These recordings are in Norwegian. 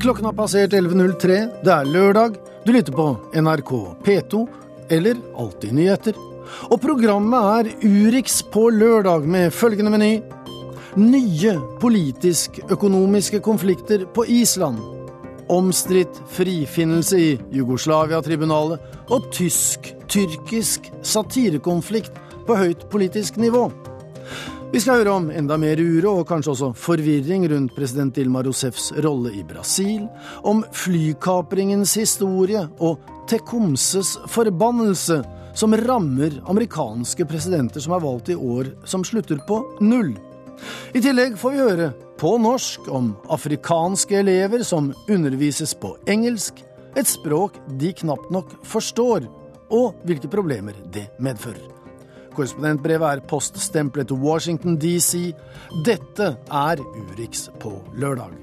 Klokken har passert 11.03. Det er lørdag. Du lytter på NRK P2 eller Alltid nyheter. Og programmet er Urix på lørdag med følgende meny. Nye politisk-økonomiske konflikter på Island. Omstridt frifinnelse i Jugoslavia-tribunalet. Og tysk-tyrkisk satirekonflikt på høyt politisk nivå. Vi skal høre om enda mer uro og kanskje også forvirring rundt president Dilma Rousseffs rolle i Brasil, om flykapringens historie og Tekomses forbannelse, som rammer amerikanske presidenter som er valgt i år som slutter på null. I tillegg får vi høre på norsk om afrikanske elever som undervises på engelsk, et språk de knapt nok forstår, og hvilke problemer det medfører. Korrespondentbrevet er poststemplet Washington DC. Dette er Urix på lørdag.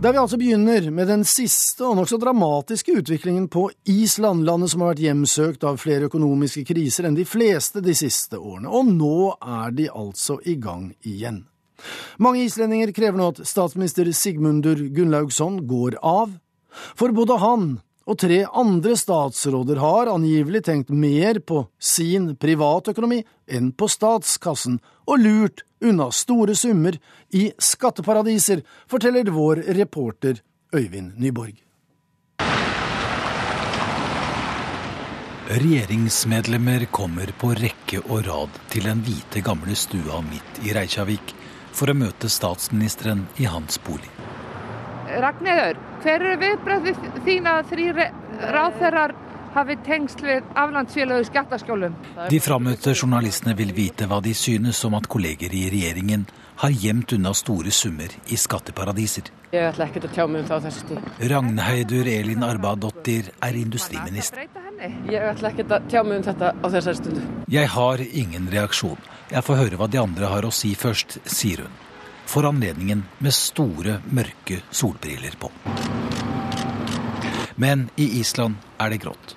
Der vi altså begynner med den siste og nokså dramatiske utviklingen på Island, landet som har vært hjemsøkt av flere økonomiske kriser enn de fleste de siste årene. Og nå er de altså i gang igjen. Mange islendinger krever nå at statsminister Sigmundur Gunnlaugsson går av. For både han og tre andre statsråder har angivelig tenkt mer på sin privatøkonomi enn på statskassen, og lurt unna store summer i skatteparadiser, forteller vår reporter Øyvind Nyborg. Regjeringsmedlemmer kommer på rekke og rad til den hvite, gamle stua midt i Reykjavik for å møte statsministeren i hans bolig. Ragnhildur, hver eru viðbröðið þína að þrýri ráþeirar hafi tengsl við aflandsfélögu skattaskjólum? De frammøtte journalistene vil vite hva de synes om at kolleger i regjeringen har gjemt unna store summer i skatteparadiser. Jeg ætla ekkert að tjá mig um það á þessu tíð. Ragnheidur Elin Arbadottir er industriminister. Ég ætla ekkert að tjá mig um þetta á þessari stundu. Jeg har ingen reaksjon. Jeg får høre hva de andre har å si først, sier hun for anledningen med store, mørke solbriller på. Men i Island er det grått.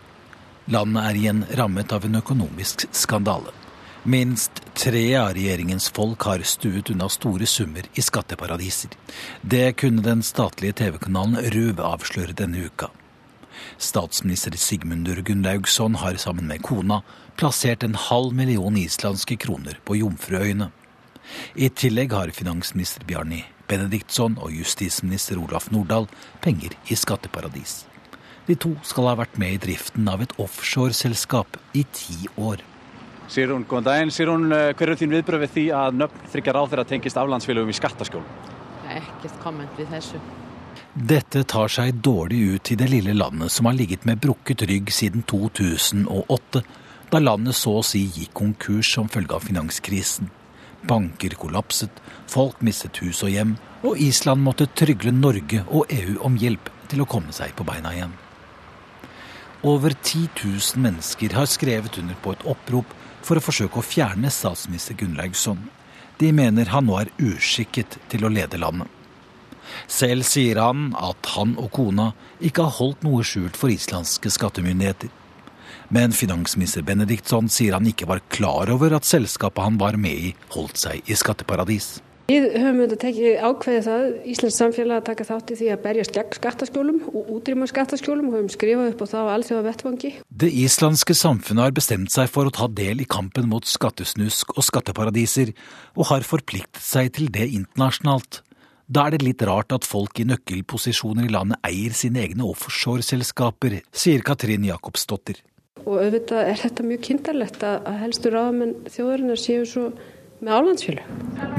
Landet er igjen rammet av en økonomisk skandale. Minst tre av regjeringens folk har stuet unna store summer i skatteparadiser. Det kunne den statlige TV-kanalen Røv avsløre denne uka. Statsminister Sigmundur Gunnlaugsson har sammen med kona plassert en halv million islandske kroner på Jomfruøyene. I tillegg har finansminister Bjarni Benediktsson og justisminister Olaf Nordahl penger i skatteparadis. De to skal ha vært med i driften av et offshoreselskap i ti år. Sirun, god dag. Sirun, eh, hver er din viðbröð við því að nöfn þryggja ráð þeirra tengist aflandsfélögum í skattaskjólum? Ekkert komment við þessu. Dette tar seg dårlig ut i det lille landet som har ligget med brukket rygg siden 2008, da landet så å si gikk konkurs som følge av finanskrisen. Banker kollapset, folk mistet hus og hjem, og Island måtte trygle Norge og EU om hjelp til å komme seg på beina igjen. Over 10 000 mennesker har skrevet under på et opprop for å forsøke å fjerne statsminister Gunnlaugsson. De mener han nå er uskikket til å lede landet. Selv sier han at han og kona ikke har holdt noe skjult for islandske skattemyndigheter. Men finansminister Benediktsson sier han ikke var klar over at selskapet han var med i, holdt seg i skatteparadis. Við höfum auðvitað tekið ákveðið það, Íslands samfélag að taka þátt í því að berjast gegn skattaskjólum og útrýma skattaskjólum og höfum skrifað upp á það á allsjóða vettvangi. Det islandske samfunnet har bestemt seg for å ta del i kampen mot skattesnusk og skatteparadiser, og har forpliktet seg til det internasjonalt. Da er det litt rart at folk i nøkkelposisjoner i landet eier sine egne offshoreselskaper, sier Katrin Jacobsdottir. Og auðvitað er þetta mjög kindarlegt að helstu ráðamenn þjóðarinnar séu svo með álandsfjölu.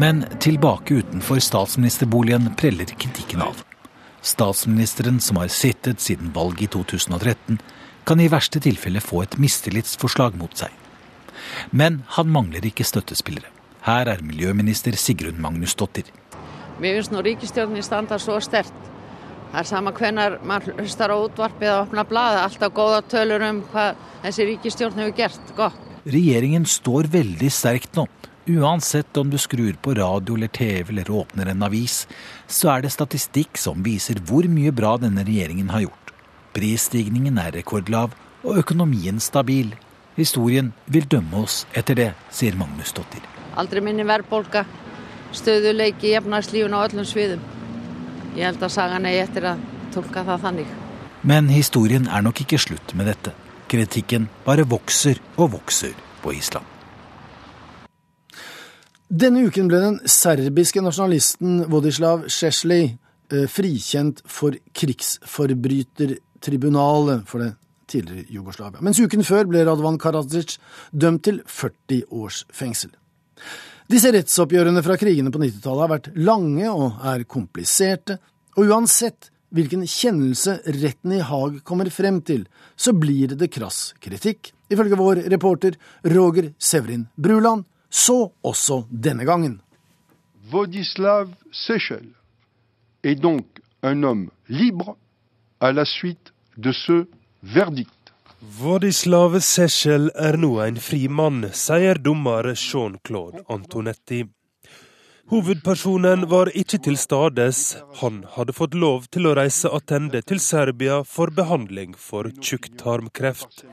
Men tilbake utenfor statsministerboligen preller kritikken av. Statsministeren, som har sittet siden valget i 2013, kan i verste tilfelle få et mistillitsforslag mot seg. Men han mangler ikke støttespillere. Her er miljøminister Sigrun Magnusdottir. Mér finnst nú ríkistjórnin standa så stert. Það er sama hvenar maður hlustar á útvarpið að opna blaða, alltaf góða tölur um hvað þessi ríkistjórn hefur gert. Gott. Regjeringen står veldig sterkt nå. Uansett om du skrur på radio eller TV eller åpner en avis, så er det statistikk som viser hvor mye bra denne regjeringen har gjort. Prisstigningen er rekordlav og økonomien stabil. Historien vil dømme oss etter det, sier Magnus Dottir. Aldri minni verðbólka, stöðuleiki í og öllum sviðum. Ég held að sagan er eftir að tolka það þannig. Men historien er nok ikke slutt med dette. Kritikken bare vokser og vokser på Island. Denne uken ble den serbiske nasjonalisten Vodislav Sheshley eh, frikjent for krigsforbrytertribunalet for det tidligere Jugoslavia. Mens uken før ble Radvan Karadzic dømt til 40 års fengsel. Disse rettsoppgjørene fra krigene på 90-tallet har vært lange og er kompliserte, og uansett hvilken kjennelse retten i Haag kommer frem til, så blir det krass kritikk, ifølge vår reporter Roger Severin Bruland, så også denne gangen. Vodislav Seychelles er donc un homme libre à la suite de ce verdict. Vodislav Sechel er nå en fri mann, sier dommer Jean-Claude Antonetti. Hovedpersonen var ikke til stades. Han hadde fått lov til å reise tilbake til Serbia for behandling for tjukktarmkreft.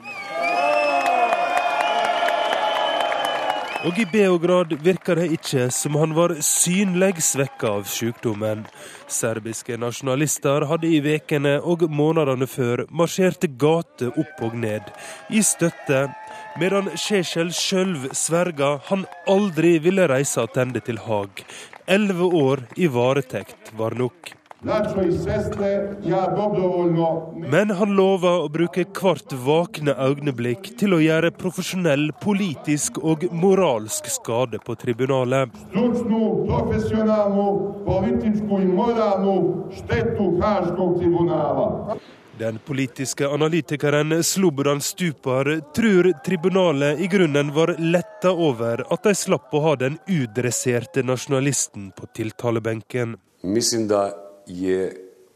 Og i Beograd virker det ikke som han var synlig svekka av sykdommen. Serbiske nasjonalister hadde i vekene og månedene før marsjert gate opp og ned, i støtte, medan Sjesjel sjøl sverga han aldri ville reise tilbake til Haag. Elleve år i varetekt var nok. Men han lover å bruke hvert vakne øyeblikk til å gjøre profesjonell politisk og moralsk skade på tribunalet. Den politiske analytikeren Slobodan Stupar tror tribunalet i grunnen var letta over at de slapp å ha den udresserte nasjonalisten på tiltalebenken. Mislim je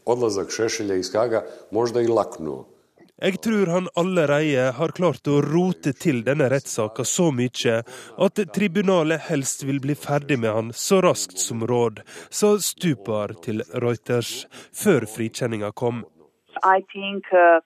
odlazak Šešelja iz Haga možda i laknuo. Jeg tror han allerede har klart å rote til denne rettssaka så mye at tribunalet helst vil bli ferdig med han så raskt som råd, sa Stupar til Reuters før frikjenninga kom. I think, uh,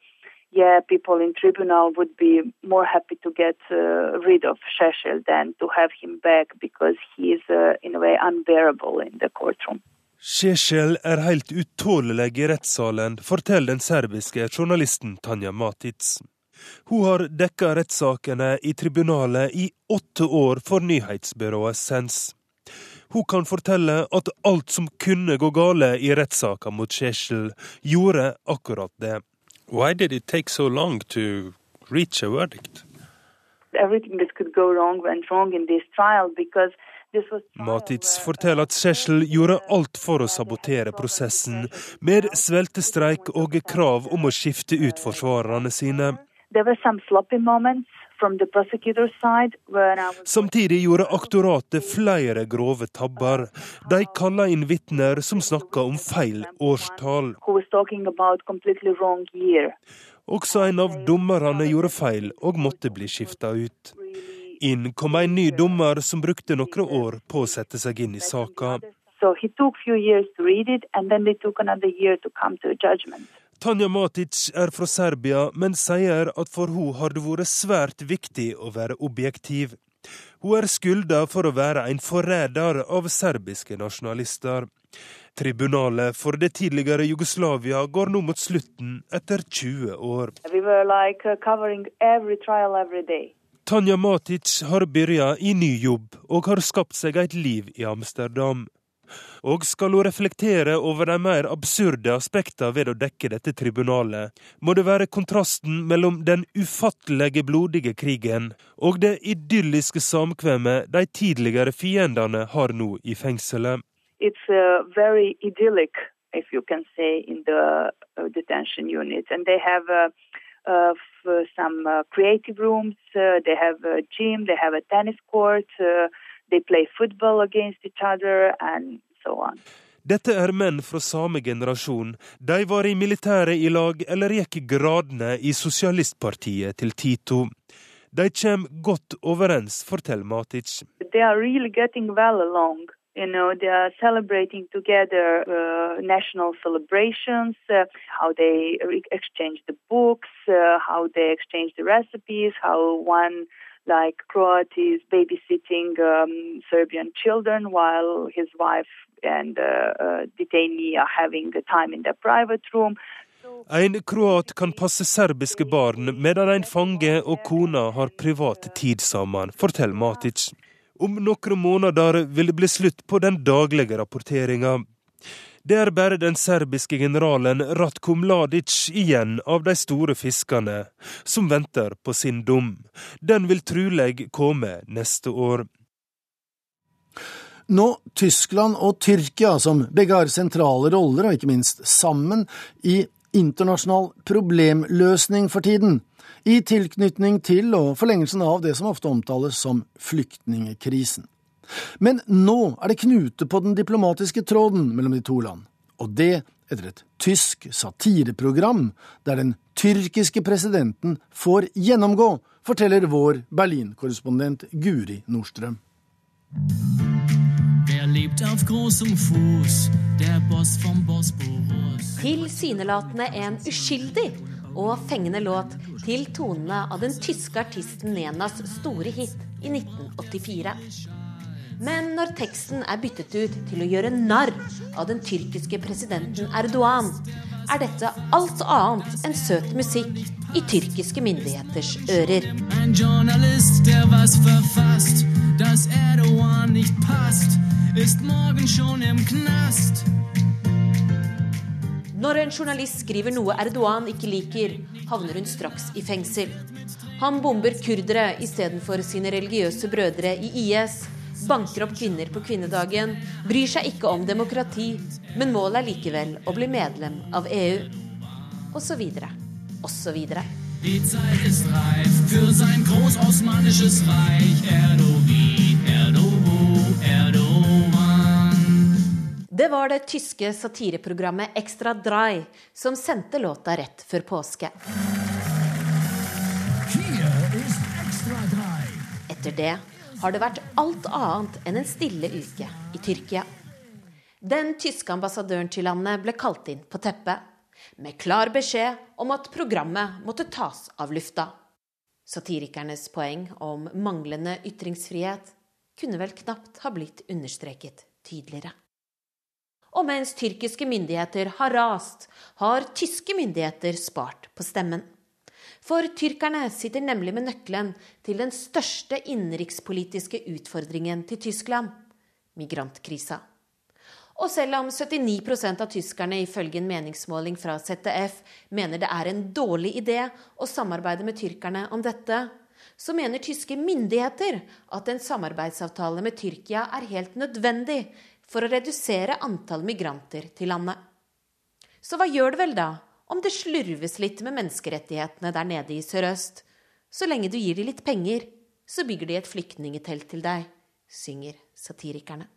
yeah, people in tribunal would be more happy to get uh, rid of Shechel than to have him back because he is uh, in a way unbearable in the courtroom. Sjesjel er helt utålelig i rettssalen, forteller den serbiske journalisten Tanja Matic. Hun har dekka rettssakene i tribunalet i åtte år for nyhetsbyrået Sens. Hun kan fortelle at alt som kunne gå gale i rettssaka mot Sjesjel, gjorde akkurat det. Why did it take so long to reach a verdict? Everything that could go wrong went wrong in this trial because Matic forteller at Sechel gjorde alt for å sabotere prosessen, med sveltestreik og krav om å skifte ut forsvarerne sine. Samtidig gjorde aktoratet flere grove tabber. De kalla inn vitner som snakka om feil årstall. Også en av dommerne gjorde feil og måtte bli skifta ut. Inn kom en ny dommer som brukte noen år på å sette seg inn i saka. Tanja Matic er fra Serbia, men sier at for henne har det vært svært viktig å være objektiv. Hun er skylda for å være en forræder av serbiske nasjonalister. Tribunalet for det tidligere Jugoslavia går nå mot slutten etter 20 år. We were like uh, every trial every day. Tanja Matic har begynt i ny jobb og har skapt seg et liv i Amsterdam. Og skal hun reflektere over de mer absurde aspektene ved å dekke dette tribunalet, må det være kontrasten mellom den ufattelige blodige krigen og det idylliske samkvemmet de tidligere fiendene har nå i fengselet. It's uh, very idyllic, if you can say, in the uh, detention unit. And they have uh, uh, some uh, creative rooms. Uh, they have a gym, they have a tennis court, they play football against each other, and so on. Dette er menn fra samme generasjon. De var i militæret i lag eller gikk gradene i sosialistpartiet til Tito. De kommer godt overens, forteller Matic. They are really getting well along. You know, they are celebrating together uh, national celebrations, uh, how they exchange the books, uh, how they exchange the recipes, how one like Croat is babysitting um, Serbian children while his wife and uh, uh, detainee are having the time in their private room. En kroat kan passe serbiske barn, medan en fange og kona har privat tid sammen, forteller Matic. Om noen måneder vil det bli slutt på den daglige rapporteringa. Det er bare den serbiske generalen Ratko Mladic igjen av de store fiskene, som venter på sin dom. Den vil trolig komme neste år. Nå Tyskland og Tyrkia, som begge har sentrale roller, og ikke minst sammen, i internasjonal problemløsning for tiden, i tilknytning til og forlengelsen av det som ofte omtales som flyktningekrisen. Men nå er det knute på den diplomatiske tråden mellom de to land, og det etter et tysk satireprogram der den tyrkiske presidenten får gjennomgå, forteller vår Berlin-korrespondent Guri Nordstrøm. Er lebt auf großem Fuß, der Boss vom Bosporus. Tilsynelatende en uskyldig og fengende låt til tonene av den tyske artisten Nenas store hit i 1984. Men når teksten er byttet ut til å gjøre narr av den tyrkiske presidenten Erdogan, er dette alt annet enn søt musikk i tyrkiske myndigheters ører. En journalist, der was verfasst, dass Erdogan nicht passt, ist morgen schon im Knast. Når en journalist skriver noe Erdogan ikke liker, havner hun straks i fengsel. Han bomber kurdere istedenfor sine religiøse brødre i IS, banker opp kvinner på kvinnedagen, bryr seg ikke om demokrati, men målet er likevel å bli medlem av EU. Og så videre. Og så videre. Die Zeit ist reif für sein großosmanisches Reich. Erdogan, Erdogan, Erdogan. Det var det tyske satireprogrammet Extra Dry som sendte låta rett før påske. Etter det har det vært alt annet enn en stille uke i Tyrkia. Den tyske ambassadøren til landet ble kalt inn på teppet, med klar beskjed om at programmet måtte tas av lufta. Satirikernes poeng om manglende ytringsfrihet kunne vel knapt ha blitt understreket tydeligere. Og mens tyrkiske myndigheter har rast, har tyske myndigheter spart på stemmen. For tyrkerne sitter nemlig med nøkkelen til den største innenrikspolitiske utfordringen til Tyskland migrantkrisa. Og selv om 79 av tyskerne ifølge en meningsmåling fra ZDF mener det er en dårlig idé å samarbeide med tyrkerne om dette, så mener tyske myndigheter at en samarbeidsavtale med Tyrkia er helt nødvendig for å redusere antall migranter til landet. Så hva gjør det vel da om det slurves litt med menneskerettighetene der nede i sørøst? Så lenge du gir de litt penger, så bygger de et flyktningetelt til deg, synger satirikerne.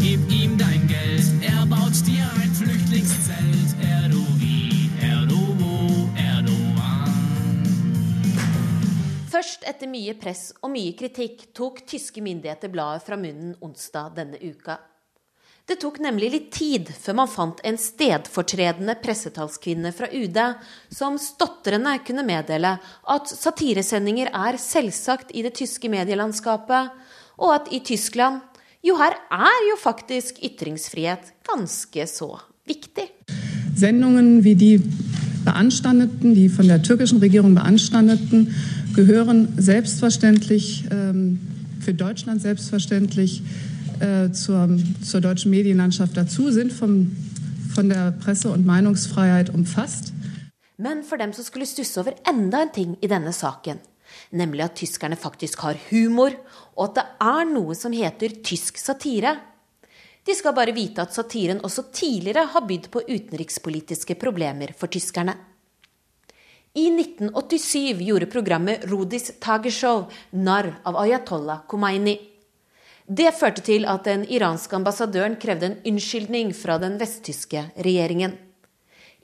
Gib ihm dein Geld, er baut dir ein Flüchtlingszelt. Erdogan, Erdogan, Erdogan. Først etter mye press og mye kritikk tok tyske myndigheter bladet fra munnen onsdag denne uka. Det tok nemlig litt tid før man fant en stedfortredende pressetalskvinne fra UD som stotrende kunne meddele at satiresendinger er selvsagt i det tyske medielandskapet, og at i Tyskland jo, her er jo faktisk ytringsfrihet ganske så viktig. Sendungen wie die beanstandeten, die von der türkischen Regierung beanstandeten, gehören selbstverständlich, ähm, für Deutschland selbstverständlich, äh, zur, zur deutschen Medienlandschaft dazu, sind vom, von der Presse- und Meinungsfreiheit umfasst. Men for dem som skulle stusse over enda en ting i denne saken, nemlig at tyskerne faktisk har humor, og at det er noe som heter tysk satire. De skal bare vite at satiren også tidligere har bydd på utenrikspolitiske problemer for tyskerne. I 1987 gjorde programmet Rodis Tageshow narr av Ayatollah Khomeini. Det førte til at den iranske ambassadøren krevde en unnskyldning fra den vesttyske regjeringen.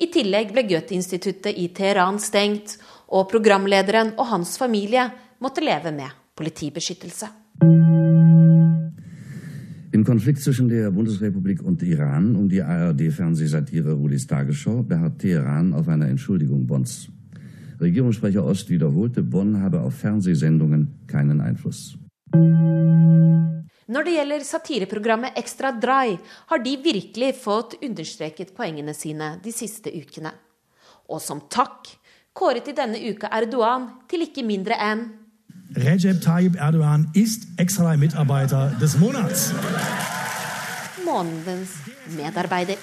I tillegg ble Goethe-instituttet i Teheran stengt, og programlederen og hans familie måtte leve med politibeskyttelse. Im Konflikt zwischen der Bundesrepublik und Iran um die ARD-Fernsehsatire Rudis Tagesschau beharrt Teheran auf einer Entschuldigung Bonns. Regierungssprecher Ost wiederholte, Bonn habe auf Fernsehsendungen keinen Einfluss. Når det gjelder satireprogrammet Extra Dry, har de virkelig fått understreket poengene sine de siste ukene. Og som takk kåret de denne uka Erdogan til ikke mindre enn Recep Tayyip Erdogan ist Extra Mitarbeiter des Monats. Månedens medarbeider.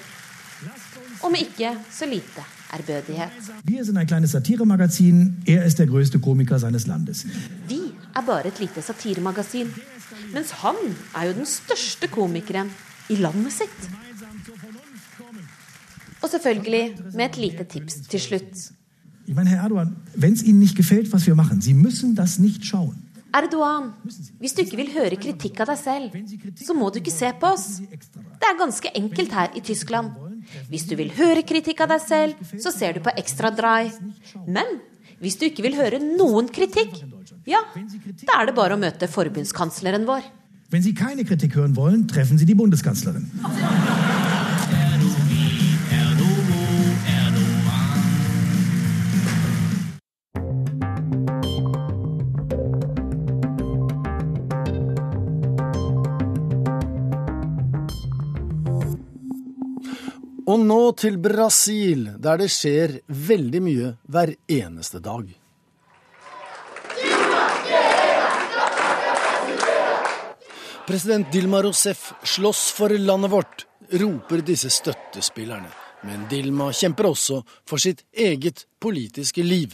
Om ikke så lite ærbødighet. Vi kleines. Er ist der größte Komiker seines Landes. Vi er bare et lite satiremagasin. Mens han er jo den største komikeren i landet sitt. Og selvfølgelig med et lite tips til slutt. Ich meine, Herr Erdogan, wenn es Ihnen nicht gefällt, was wir machen, Sie müssen das nicht schauen. Erdogan, hvis du ikke vil høre kritikk av deg selv, så må du ikke se på oss. Det er ganske enkelt her i Tyskland. Hvis du vil høre kritikk av deg selv, så ser du på Extra Dry. Men hvis du ikke vil høre noen kritikk, ja, da er det bare å møte forbundskansleren vår. Wenn Sie keine Kritik hören wollen, treffen Sie die Bundeskanzlerin. Nå til Brasil, der det skjer veldig mye hver eneste dag. President Dilma Rousef slåss for landet vårt, roper disse støttespillerne. Men Dilma kjemper også for sitt eget politiske liv.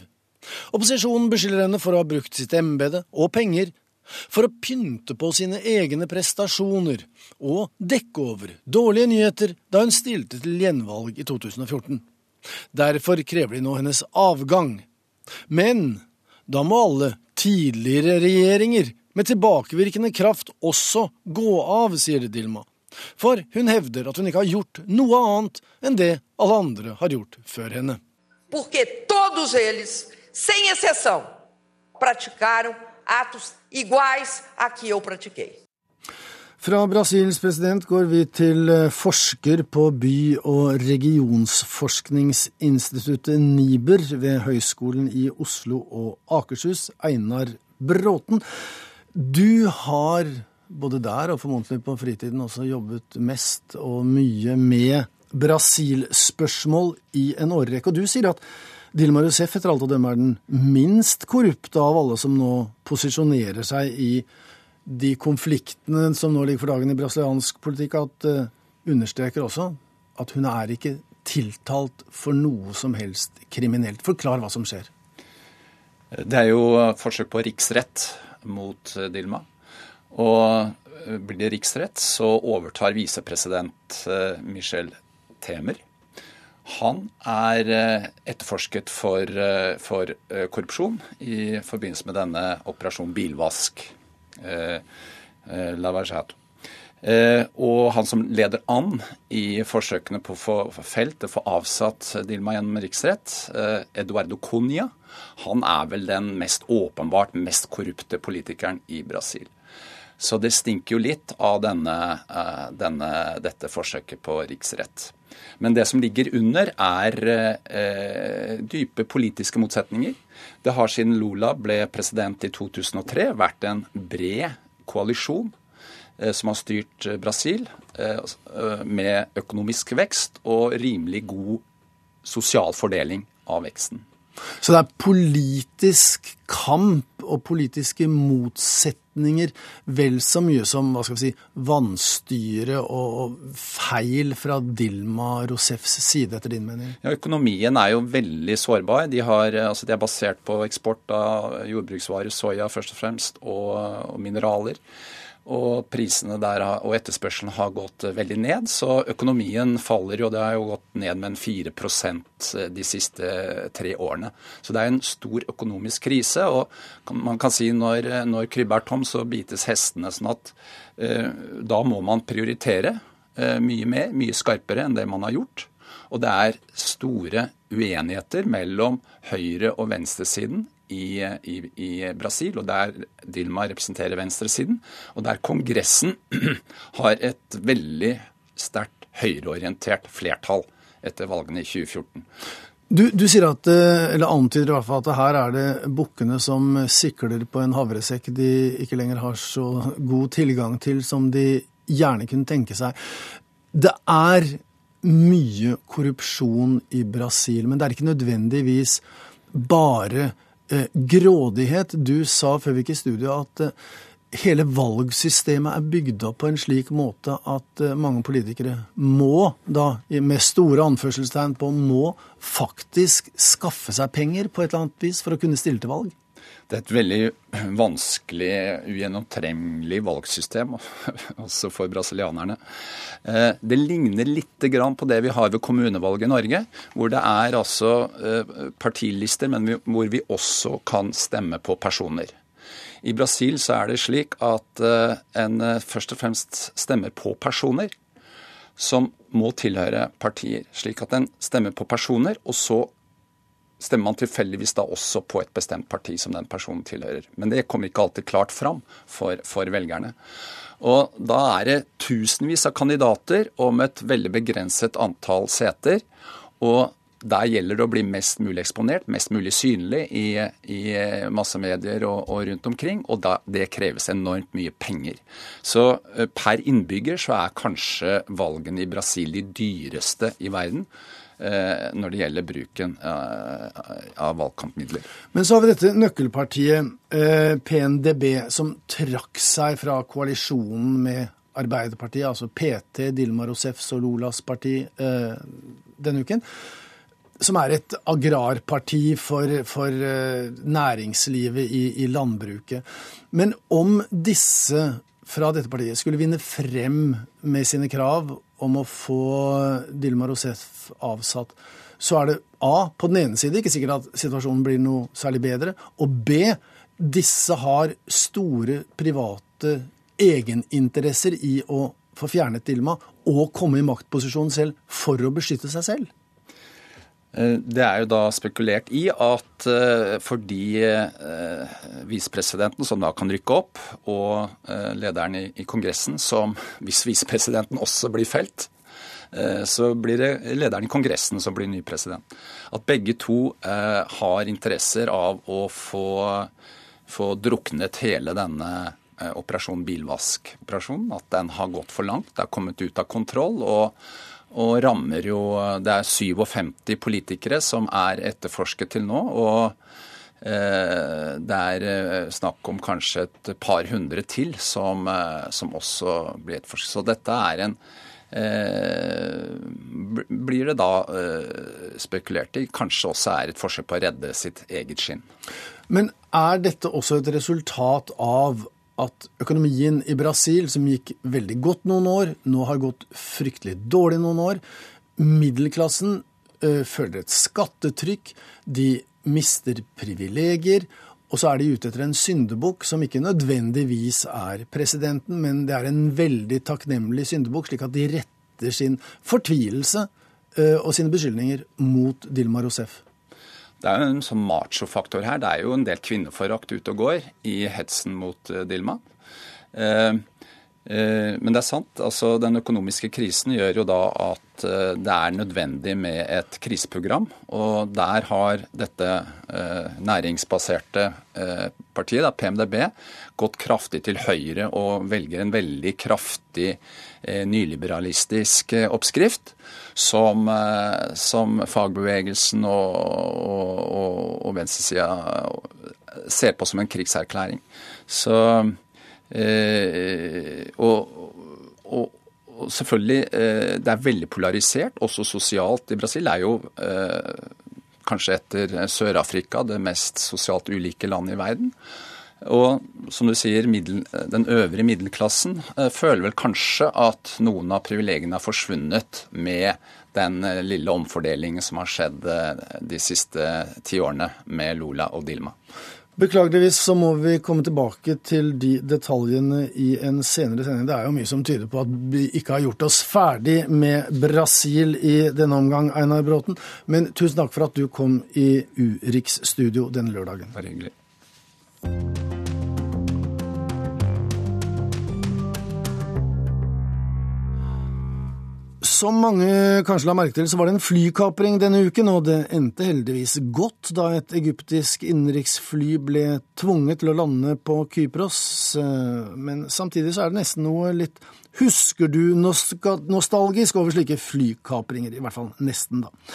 Opposisjonen beskylder henne for å ha brukt sitt embete og penger for å pynte på sine egne prestasjoner og dekke over dårlige nyheter da hun stilte til gjenvalg i 2014. Derfor krever de nå hennes avgang. Men da må alle tidligere regjeringer med tilbakevirkende kraft også gå av, sier Dilma. For hun hevder at hun ikke har gjort noe annet enn det alle andre har gjort før henne. Porque todos eles, sem exceção, atos iguais a que eu pratiquei. Fra Brasils president går vi til eh, forsker på by- og regionsforskningsinstituttet NIBR ved Høgskolen i Oslo og Akershus, Einar Bråten. Du har både der og formodentlig på fritiden også jobbet mest og mye med Brasil-spørsmål i en årrekke. Og du sier at Dilma Rousef etter alt å dømme er den minst korrupte av alle som nå posisjonerer seg i de konfliktene som nå ligger for dagen i brasiliansk politikk, at uh, understreker også at hun er ikke tiltalt for noe som helst kriminelt. Forklar hva som skjer. Det er jo forsøk på riksrett mot Dilma. Og blir det riksrett, så overtar visepresident Michel Temer. Han er etterforsket for, for korrupsjon i forbindelse med denne operasjon bilvask. Lavajato. Og han som leder an i forsøkene på å få felt, få avsatt Dilma gjennom riksrett, Eduardo Cunha, han er vel den mest åpenbart mest korrupte politikeren i Brasil. Så det stinker jo litt av denne, denne, dette forsøket på riksrett. Men det som ligger under, er eh, dype politiske motsetninger. Det har siden Lula ble president i 2003 vært en bred koalisjon eh, som har styrt Brasil eh, med økonomisk vekst og rimelig god sosial fordeling av veksten. Så det er politisk kamp og politiske motsetninger vel så mye som hva skal vi si, vanstyre og feil fra Dilma Rousefs side, etter din mening? Ja, Økonomien er jo veldig sårbar. De, har, altså de er basert på eksport av jordbruksvarer, soya først og fremst, og, og mineraler. Og prisene der og etterspørselen har gått veldig ned. Så økonomien faller jo. Det har jo gått ned med en 4% de siste tre årene. Så det er en stor økonomisk krise. Og man kan si når, når krybba er tom, så bites hestene. sånn at eh, da må man prioritere eh, mye mer, mye skarpere enn det man har gjort. Og det er store uenigheter mellom høyre- og venstresiden i, i, i, Brasil, og der Dilma representerer venstresiden. Og der Kongressen har et veldig sterkt høyreorientert flertall etter valgene i 2014. Du, du sier at, eh, eller antyder i hvert fall at her er det bukkene som sikler på en havresekk de ikke lenger har så god tilgang til som de gjerne kunne tenke seg. Det er mye korrupsjon i Brasil, men det er ikke nødvendigvis bare grådighet. Du sa før vi gikk i studio at eh, hele valgsystemet er bygd opp på en slik måte at eh, mange politikere må, da med store anførselstegn på må, faktisk skaffe seg penger på et eller annet vis for å kunne stille til valg? Det er et veldig vanskelig, ugjennomtrengelig valgsystem, også for brasilianerne. Eh, det ligner litt på det vi har ved kommunevalget i Norge, hvor det er altså eh, partilister, men hvor vi også kan stemme på personer. I Brasil så er det slik at eh, en først og fremst stemmer på personer som må tilhøre partier. Slik at en stemmer på personer, og så stemmer man tilfeldigvis da også på et bestemt parti som den personen tilhører. Men det kommer ikke alltid klart fram for, for velgerne. Og da er det tusenvis av kandidater om et veldig begrenset antall seter. Og der gjelder det å bli mest mulig eksponert, mest mulig synlig i, i massemedier og, og, rundt omkring. Og da, det kreves enormt mye penger. Så eh, per innbygger så er kanskje valgene i Brasil de dyreste i verden. Eh, når det gjelder bruken eh, av valgkampmidler. Men så har vi dette nøkkelpartiet, eh, PNDB, som trakk seg fra koalisjonen med Arbeiderpartiet, altså PT, Dilma Rousseffs og Lolas parti, denne uken. Som er et agrarparti for, for næringslivet i, i landbruket. Men om disse fra dette partiet skulle vinne frem med sine krav om å få Dilma Rousef avsatt, så er det A, på den ene side ikke sikkert at situasjonen blir noe særlig bedre, og B, disse har store private egeninteresser i å få fjernet Dilma og komme i maktposisjon selv for å beskytte seg selv. Eh, det er jo da spekulert i at eh, fordi eh, visepresidenten, som da kan rykke opp, og lederen i Kongressen, som hvis visepresidenten også blir felt, så blir det lederen i Kongressen som blir ny president. At begge to har interesser av å få, få druknet hele denne operasjon bilvask-operasjonen. At den har gått for langt, det har kommet ut av kontroll. og og rammer jo Det er 57 politikere som er etterforsket til nå. og eh, det er eh, snakk om kanskje et par hundre til som, eh, som også blir etterforsket. Så dette er en blir det da spekulert i kanskje også er et forsøk på å redde sitt eget skinn. Men er dette også et resultat av at økonomien i Brasil, som gikk veldig godt noen år, nå har gått fryktelig dårlig noen år. Middelklassen ø, føler et skattetrykk, de mister privilegier. Og så er de ute etter en syndebukk som ikke nødvendigvis er presidenten, men det er en veldig takknemlig syndebukk, slik at de retter sin fortvilelse ø, og sine beskyldninger mot Dilma Rousef. Det er jo en sånn macho-faktor her. Det er jo en del kvinneforakt ute og går i hetsen mot uh, Dilma. Uh, uh, men det er sant. altså Den økonomiske krisen gjør jo da at det er nødvendig med et kriseprogram. Og der har dette næringsbaserte partiet, da, PMDB, gått kraftig til høyre og velger en veldig kraftig nyliberalistisk oppskrift som, eh, som fagbevegelsen og, og, og venstresida ser på som en krigserklæring. Så eh, og, og, og, selvfølgelig, eh, det er veldig polarisert, også sosialt. I Brasil er jo eh, kanskje etter Sør-Afrika det mest sosialt ulike landet i verden. Og som du sier, middel, den øvre middelklassen eh, føler vel kanskje at noen av privilegiene har forsvunnet med den eh, lille omfordelingen som har skjedd eh, de siste ti årene med Lola og Dilma. Beklageligvis så må vi komme tilbake til de detaljene i en senere sending. Det er jo mye som tyder på at vi ikke har gjort oss ferdig med Brasil i denne omgang, Einar Bråten. Men tusen takk for at du kom i Urix studio denne lørdagen. Bare hyggelig. Som mange kanskje la merke til, så var det en flykapring denne uken, og det endte heldigvis godt da et egyptisk innenriksfly ble tvunget til å lande på Kypros. Eh, men samtidig så er det nesten noe litt husker du-nostalgisk over slike flykapringer. I hvert fall nesten, da.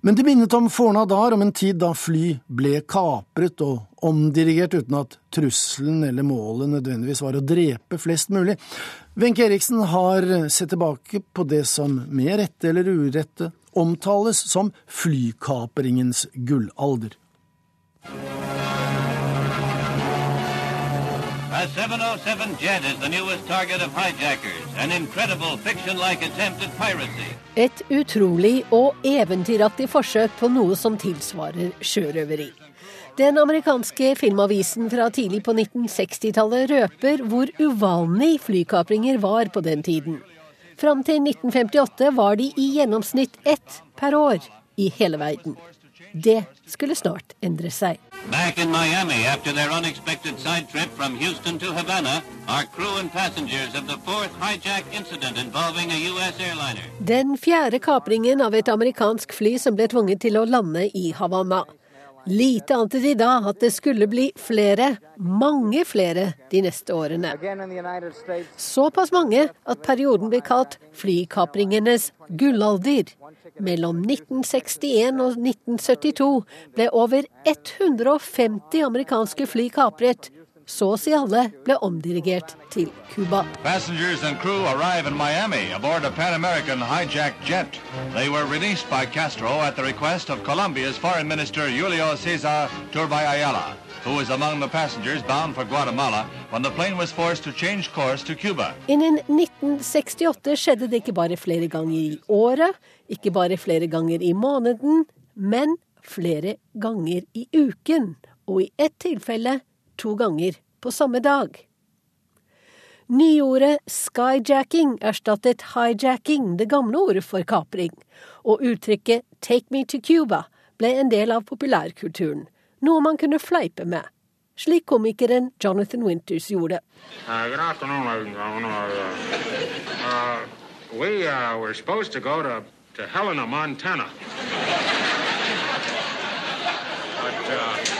Men det minnet om forna dager, om en tid da fly ble kapret og omdirigert uten at trusselen eller målet nødvendigvis var å drepe flest mulig. Wenche Eriksen har sett tilbake på det som med rette eller urette omtales som flykapringens gullalder. A 707 jet is the newest target of hijackers, an incredible fiction-like attempt at piracy. Et utrolig og eventyraktig forsøk på noe som tilsvarer sjørøveri. Den amerikanske filmavisen fra tidlig på 1960-tallet røper hvor uvanlig flykapringer var på den tiden. Fram til 1958 var de i gjennomsnitt ett per år i hele verden. Det skulle snart endre seg. Back in Miami after their unexpected side trip from Houston to Havana are crew and passengers of the fourth hijack incident involving a US airliner. Den fjerde kapringen av et amerikansk fly som ble tvunget til å lande i Havanna. Lite antet de da at det skulle bli flere, mange flere, de neste årene. Såpass mange at perioden blir kalt flykapringenes gullalder. Mellom 1961 og 1972 ble over 150 amerikanske fly kapret, så å si alle ble omdirigert til Cuba. Passengers and crew arrive in Miami aboard a Pan American hijacked jet. They were released by Castro at the request of Colombia's foreign minister Julio Cesar Turbay Ayala, who was among the passengers bound for Guatemala when the plane was forced to change course to Cuba. Innen 1968 skjedde det ikke bare flere ganger i året, ikke bare flere ganger i måneden, men flere ganger i uken, og i ett tilfelle to ganger på samme dag. Nyordet skyjacking erstattet hijacking, det gamle ordet for kapring, og uttrykket take me to Cuba ble en del av populærkulturen, noe man kunne fleipe med, slik komikeren Jonathan Winters gjorde. Uh, good afternoon. Uh, uh, uh, supposed to go to, Helena, Montana. But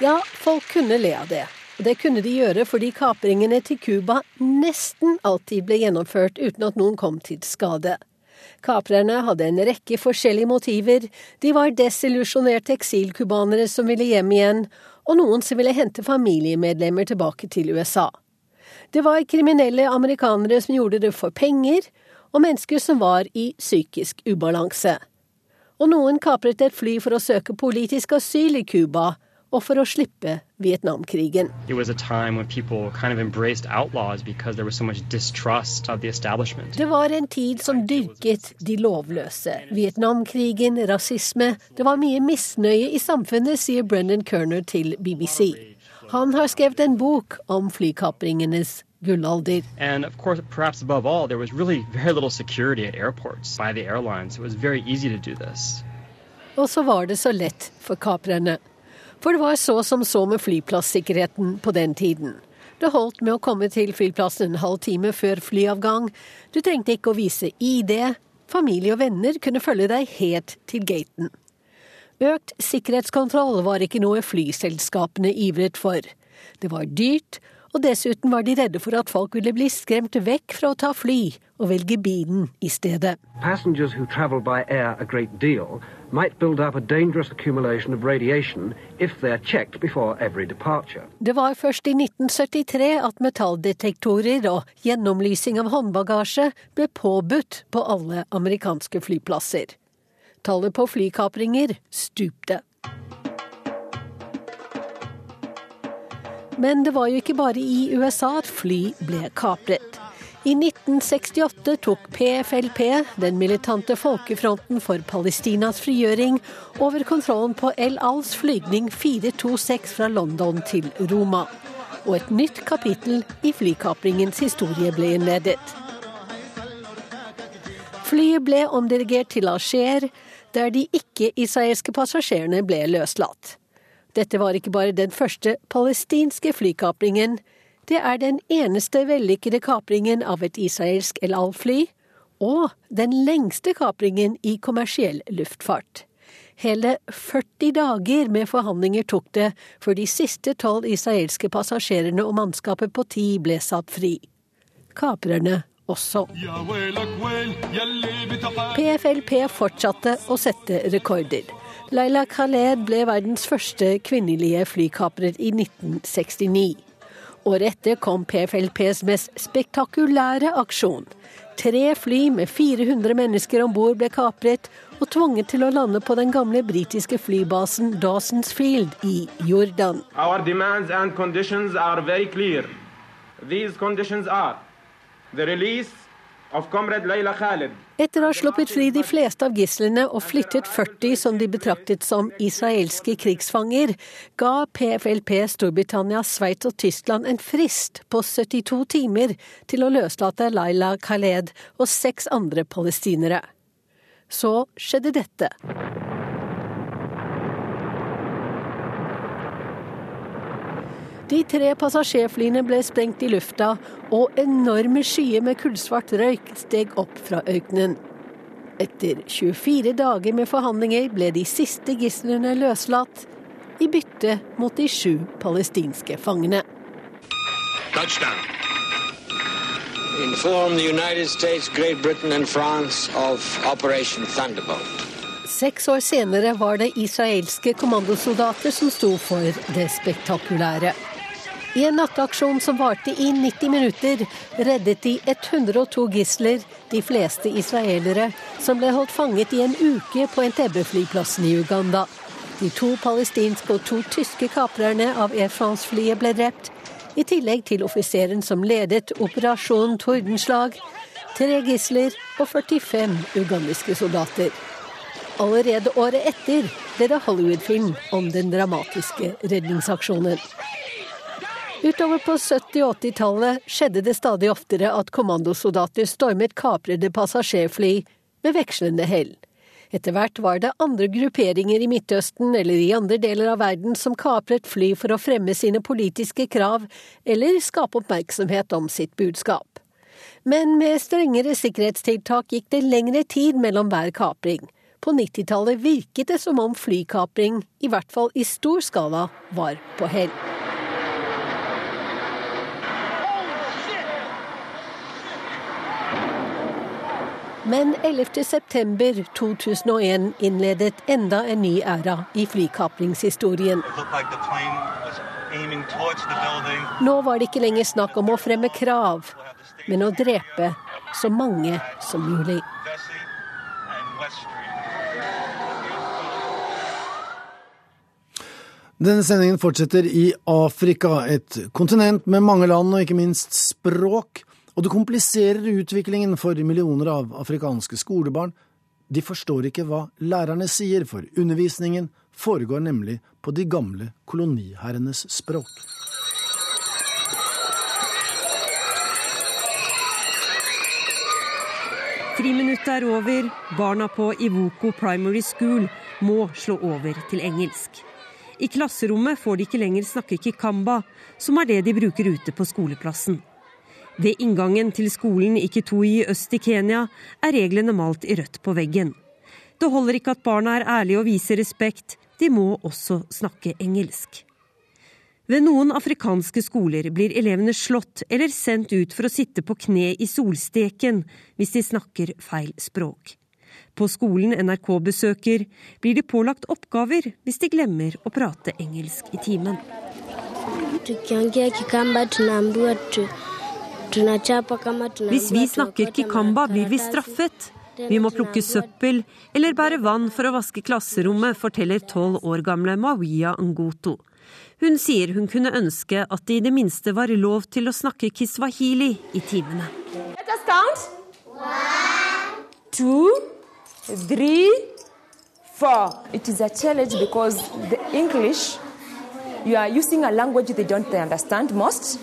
Ja, folk kunne le av det. Og det kunne de gjøre fordi kapringene til Cuba nesten alltid ble gjennomført uten at noen kom til skade. Kaprerne hadde en rekke forskjellige motiver, de var desillusjonerte eksilcubanere som ville hjem igjen, og noen som ville hente familiemedlemmer tilbake til USA. Det var kriminelle amerikanere som gjorde det for penger, og mennesker som var i psykisk ubalanse. Og noen kapret et fly for å søke politisk asyl i Cuba, og for å slippe Vietnamkrigen. Det var en tid som dyrket de lovløse. Vietnamkrigen, rasisme Det var mye misnøye i samfunnet, sier Brendan Kerner til BBC. Han har skrevet en bok om flykapringenes gullalder. And of course, perhaps above all, there was really very little security at airports by the airlines. It was very easy to do this. Og så var det så lett for kaprerne. For det var så som så med flyplassikkerheten på den tiden. Det holdt med å komme til flyplassen en halv time før flyavgang. Du trengte ikke å vise ID. Familie og venner kunne følge deg helt til gaten. Økt sikkerhetskontroll var ikke noe flyselskapene ivret for. Det var dyrt, og dessuten var de redde for at folk ville bli skremt vekk fra å ta fly og velge bilen i stedet. Passengers who travel by air a great deal might build up a dangerous accumulation of radiation if they are checked before every departure. Det var først i 1973 at metalldetektorer og gjennomlysing av håndbagasje ble påbudt på alle amerikanske flyplasser. Tallet på flykapringer stupte. Men det var jo ikke bare i USA at fly ble kapret. I 1968 tok PFLP, den militante folkefronten for Palestinas frigjøring, over kontrollen på El Als flygning 426 fra London til Roma. Og et nytt kapittel i flykapringens historie ble innledet. Flyet ble omdirigert til Alger, der de ikke-israelske passasjerene ble løslatt. Dette var ikke bare den første palestinske flykapringen. Det er den eneste vellykkede kapringen av et israelsk El Al-fly, og den lengste kapringen i kommersiell luftfart. Hele 40 dager med forhandlinger tok det før de siste tolv israelske passasjerene og mannskapet på ti ble satt fri. Kaprerne også. PFLP fortsatte å sette rekorder. Laila Khaled ble verdens første kvinnelige flykaprer i 1969. Året etter kom PFLPs mest spektakulære aksjon. Tre fly med 400 mennesker om bord ble kapret og tvunget til å lande på den gamle britiske flybasen Dawson's Field i Jordan. Our demands and conditions are very clear. These conditions are the release of Leila Khaled, Etter å ha sluppet fri de fleste av gislene og flyttet 40 som de betraktet som israelske krigsfanger, ga PFLP Storbritannia, Sveits og Tyskland en frist på 72 timer til å løslate Laila Khaled og seks andre palestinere. Så skjedde dette. De tre passasjerflyene ble sprengt i lufta, og enorme skyer med kullsvart røyk steg opp fra ørkenen. Etter 24 dager med forhandlinger ble de siste gislene løslatt, i bytte mot de sju palestinske fangene. Touchdown. Inform the United States, Great Britain and France of Operation Thunderbolt. Seks år senere var det israelske kommandosoldater som sto for det spektakulære. I en natteaksjon som varte i 90 minutter, reddet de 102 gisler, de fleste israelere, som ble holdt fanget i en uke på Entebbe-flyplassen i Uganda. De to palestinske og to tyske kaprerne av Air France-flyet ble drept, i tillegg til offiseren som ledet operasjonen Tordenslag, tre gisler og 45 ugandiske soldater. Allerede året etter ble det Hollywood-film om den dramatiske redningsaksjonen. Utover på 70- og 80-tallet skjedde det stadig oftere at kommandosoldater stormet kaprede passasjerfly med vekslende hell. Etter hvert var det andre grupperinger i Midtøsten eller i andre deler av verden som kapret fly for å fremme sine politiske krav eller skape oppmerksomhet om sitt budskap. Men med strengere sikkerhetstiltak gikk det lengre tid mellom hver kapring. På 90-tallet virket det som om flykapring, i hvert fall i stor skala, var på hell. Men 11.9.2001 innledet enda en ny æra i flykapringshistorien. Nå var det ikke lenger snakk om å fremme krav, men å drepe så mange som mulig. Denne sendingen fortsetter i Afrika, et kontinent med mange land og ikke minst språk. Og det kompliserer utviklingen for millioner av afrikanske skolebarn. De forstår ikke hva lærerne sier, for undervisningen foregår nemlig på de gamle koloniherrenes språk. Friminuttet er over. Barna på Ivoko Primary School må slå over til engelsk. I klasserommet får de ikke lenger snakke kikamba, som er det de bruker ute på skoleplassen. Ved inngangen til skolen i Kitui øst i Kenya er reglene malt i rødt på veggen. Det holder ikke at barna er ærlige og viser respekt, de må også snakke engelsk. Ved noen afrikanske skoler blir elevene slått eller sendt ut for å sitte på kne i solsteken hvis de snakker feil språk. På skolen NRK besøker, blir de pålagt oppgaver hvis de glemmer å prate engelsk i timen. Hvis vi snakker kikamba, blir vi straffet. Vi må plukke søppel eller bære vann for å vaske klasserommet, forteller tolv år gamle Mawiya Ngoto. Hun sier hun kunne ønske at det i det minste var lov til å snakke kiswahili i timene. two, three, four. It is a challenge because the English, you are using a language they don't understand most,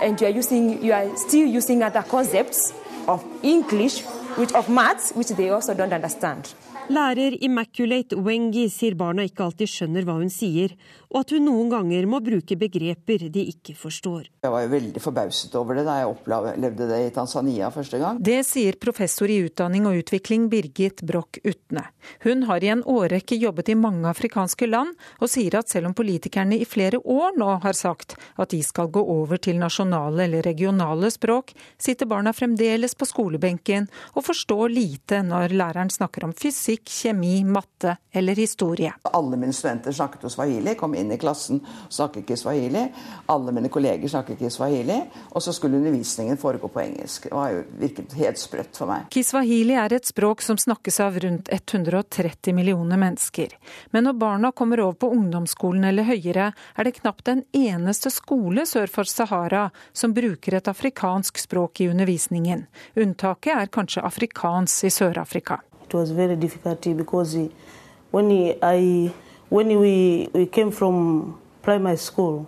and you are using, you are still using other concepts of English, which of maths, which they also don't understand. Lærer Immaculate Wengi sier barna ikke alltid skjønner hva hun sier, og at hun noen ganger må bruke begreper de ikke forstår. Jeg var jo veldig forbauset over det da jeg opplevde det i Tanzania første gang. Det sier professor i utdanning og utvikling Birgit Broch Utne. Hun har i en årrekke jobbet i mange afrikanske land, og sier at selv om politikerne i flere år nå har sagt at de skal gå over til nasjonale eller regionale språk, sitter barna fremdeles på skolebenken og forstår lite når læreren snakker om fysikk, kjemi, matte eller historie. Alle mine studenter snakket jo swahili, kom inn inn i klassen og snakker ikke swahili. Alle mine kolleger snakker ikke swahili. Og så skulle undervisningen foregå på engelsk. Det var jo virket helt sprøtt for meg. Kiswahili er et språk som snakkes av rundt 130 millioner mennesker. Men når barna kommer over på ungdomsskolen eller høyere, er det knapt en eneste skole sør for Sahara som bruker et afrikansk språk i undervisningen. Unntaket er kanskje afrikansk i Sør-Afrika. It was very difficult because when I when we, we came from primary school,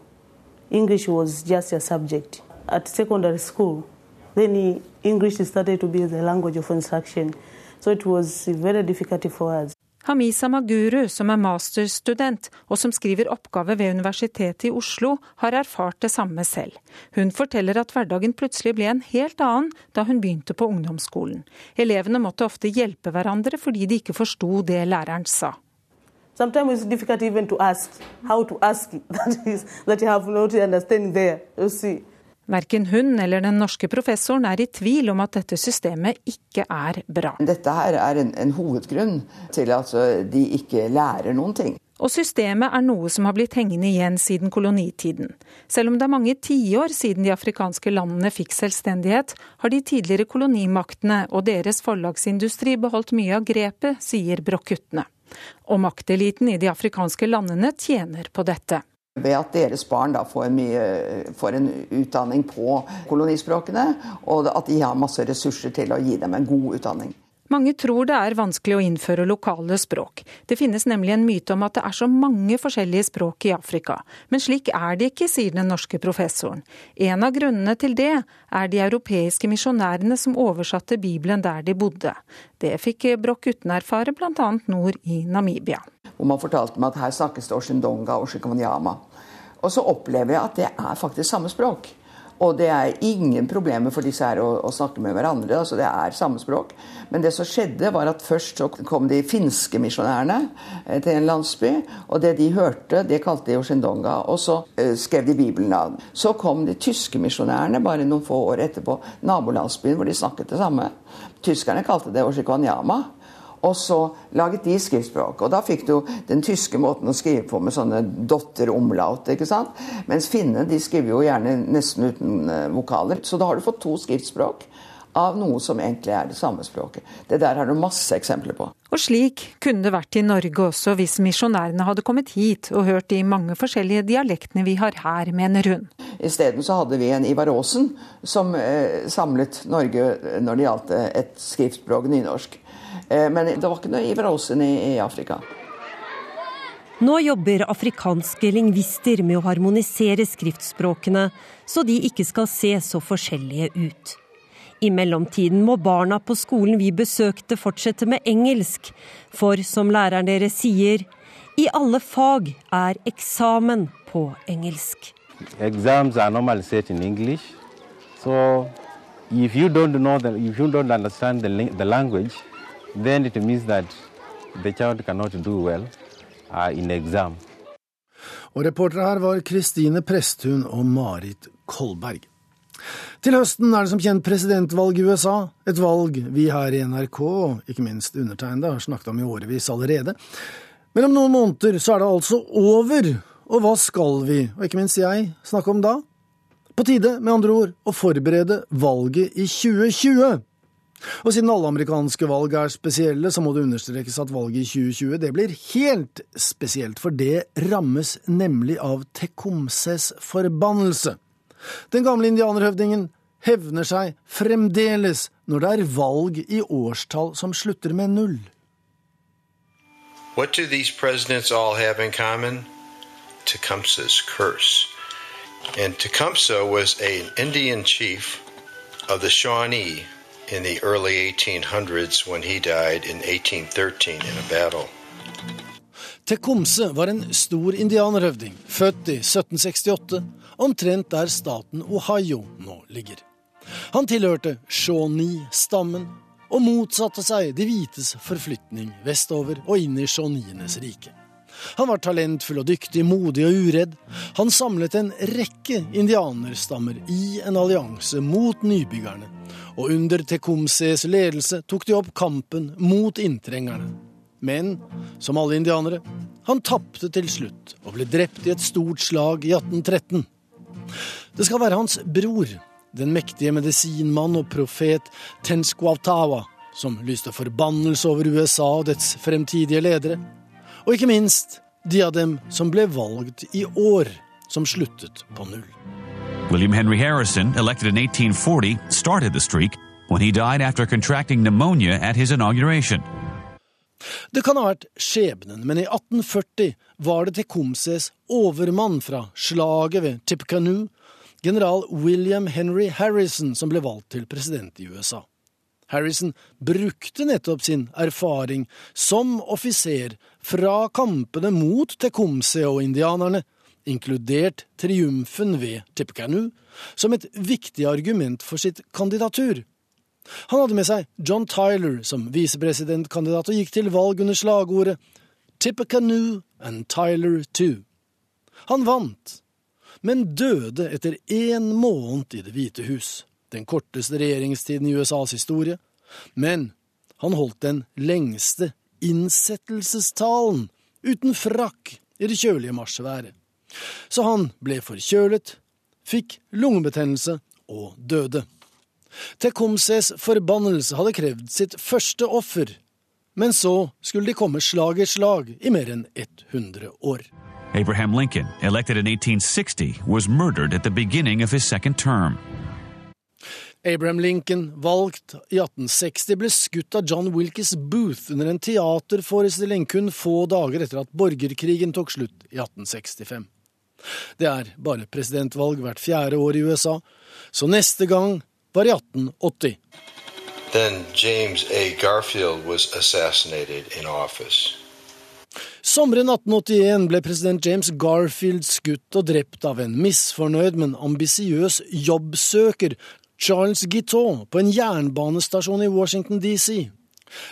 English was just a subject. At secondary school, then English started to be the language of instruction. So it was very difficult for us. Hamisa Maguru, som er masterstudent og som skriver oppgave ved Universitetet i Oslo, har erfart det samme selv. Hun forteller at hverdagen plutselig ble en helt annen da hun begynte på ungdomsskolen. Elevene måtte ofte hjelpe hverandre fordi de ikke forsto det læreren sa. Sometimes it's difficult even to ask how to ask it. That is that you have not understanding there. You see. Verken hun eller den norske professoren er i tvil om at dette systemet ikke er bra. Dette her er en, en hovedgrunn til at de ikke lærer noen ting. Og systemet er noe som har blitt hengende igjen siden kolonitiden. Selv om det er mange tiår siden de afrikanske landene fikk selvstendighet, har de tidligere kolonimaktene og deres forlagsindustri beholdt mye av grepet, sier Broch-guttene. Og makteliten i de afrikanske landene tjener på dette. Ved at deres barn får, mye, får, en utdanning på kolonispråkene, og at de har masse ressurser til å gi dem en god utdanning. Mange tror det er vanskelig å innføre lokale språk. Det finnes nemlig en myte om at det er så mange forskjellige språk i Afrika. Men slik er det ikke, sier den norske professoren. En av grunnene til det er de europeiske misjonærene som oversatte Bibelen der de bodde. Det fikk Broch Gutten erfare bl.a. nord i Namibia. Hvor man fortalte meg at her snakkes det oshindonga og shikawanyama. Og så opplever jeg at det er faktisk samme språk. Og det er ingen problemer for disse her å, å snakke med hverandre. altså Det er samme språk. Men det som skjedde, var at først så kom de finske misjonærene eh, til en landsby. Og det de hørte, det kalte de Oshindonga. Og så uh, skrev de Bibelen av. Så kom de tyske misjonærene bare noen få år etterpå, nabolandsbyen hvor de snakket det samme. Tyskerne kalte det Oshikwanyama. Og så laget de skriftspråk. Og da fikk du den tyske måten å skrive på med sånne dotter-omlaut. ikke sant? Mens finnene de skriver jo gjerne nesten uten uh, vokaler. Så da har du fått to skriftspråk av noe som egentlig er det samme språket. Det der har du masse eksempler på. Og slik kunne det vært i Norge også hvis misjonærene hadde kommet hit og hørt de mange forskjellige dialektene vi har her, mener hun. Isteden så hadde vi en Ivar Aasen som eh, samlet Norge når det gjaldt et skriftspråk nynorsk. Eh, men det var ikke noe Iver Aasen i, i Afrika. Nå jobber afrikanske lingvister med å harmonisere skriftspråkene, så de ikke skal se så forskjellige ut. I mellomtiden må barna på skolen vi besøkte fortsette med engelsk, for som læreren deres sier, i alle fag er eksamen på engelsk. Exams are normally set in English, so if you don't know the, if you don't understand the, the language, then it means that the child cannot do well uh, in exam. Og reportere her var Kristine Presthun og Marit Kolberg. Til høsten er det som kjent presidentvalg i USA, et valg vi her i NRK, og ikke minst undertegnede, har snakket om i årevis allerede. Men om noen måneder så er det altså over, og hva skal vi, og ikke minst jeg, snakke om da? På tide, med andre ord, å forberede valget i 2020. Og siden alle amerikanske valg er spesielle, så må det understrekes at valget i 2020 det blir helt spesielt, for det rammes nemlig av Tekomses forbannelse. Den gamle indianerhøvdingen hevner seg fremdeles når det er valg i årstall som slutter med null. What do these presidents all have in common? Tecumseh's curse. And Tecumseh was an Indian chief of the Shawnee in the early 1800s when he died in 1813 in a battle. Tecumse var en stor indianerhøvding, født i 1768, omtrent der staten Ohio nå ligger. Han tilhørte Shawnee-stammen og motsatte seg de hvites forflytning vestover og inn i shawnienes rike. Han var talentfull og dyktig, modig og uredd. Han samlet en rekke indianerstammer i en allianse mot nybyggerne, og under Tecumses ledelse tok de opp kampen mot inntrengerne. Men som alle indianere, han tapte til slutt og ble drept i et stort slag i 1813. Det skal være hans bror, den mektige medisinmann og profet Tensquatawa, som lyste forbannelse over USA og dets fremtidige ledere. Og ikke minst de av dem som ble valgt i år, som sluttet på null. William Henry Harrison, elected in 1840, started the streak when he died after contracting pneumonia at his inauguration. Det kan ha vært skjebnen, men i 1840 var det Tecumses overmann fra slaget ved Tippecanoe general William Henry Harrison som ble valgt til president i USA. Harrison brukte nettopp sin erfaring som offiser fra kampene mot Tekomse og indianerne, inkludert triumfen ved Tippecanoe, som et viktig argument for sitt kandidatur. Han hadde med seg John Tyler som visepresidentkandidat og gikk til valg under slagordet Tippecanoe and Tyler too. Han vant, men døde etter én måned i Det hvite hus, den korteste regjeringstiden i USAs historie. Men han holdt den lengste innsettelsestalen, uten frakk, i det kjølige marsværet. Så han ble forkjølet, fikk lungebetennelse og døde. Tecumses forbannelse hadde krevd sitt første offer, men så skulle de komme slag i slag i mer enn 100 år. Abraham Lincoln, elected in 1860, was murdered at the beginning of his second. Abraham Lincoln, valgt i 1860, ble skutt av John Wilkes Booth under en teaterforestilling kun få dager etter at borgerkrigen tok slutt i 1865. Det er bare presidentvalg hvert fjerde år i USA, så neste gang var i 1880. Then James A. Garfield was assassinated in office. Sommeren 1881 ble president James Garfield skutt og drept av en misfornøyd, men ambisiøs jobbsøker, Charles Guiteau, på en jernbanestasjon i Washington DC.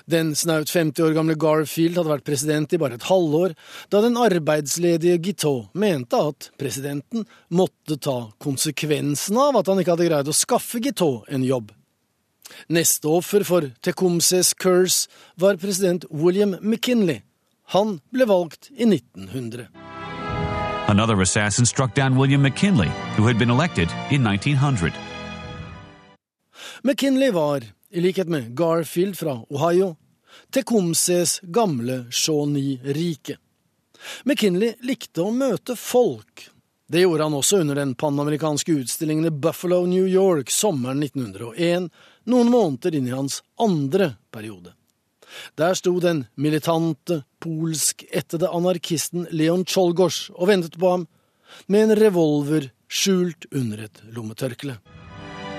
Den snaut 50 år gamle Garfield hadde vært president i bare et halvår, da den arbeidsledige Guiteau mente at presidenten måtte ta konsekvensen av at han ikke hadde greid å skaffe Guiteau en jobb. Neste offer for Tecumses curse var president William McKinley, han ble valgt i 1900. Another assassin struck down William McKinley, who had been elected in 1900. McKinley var, i likhet med Garfield fra Ohio, Tecumses gamle Shawnee-rike. McKinley likte å møte folk. Det gjorde han også under den panamerikanske utstillingen i Buffalo, New York sommeren 1901, noen måneder inn i hans andre periode. Der sto den militante, polsk-ættede anarkisten Leon Czolgosz og ventet på ham, med en revolver skjult under et lommetørkle.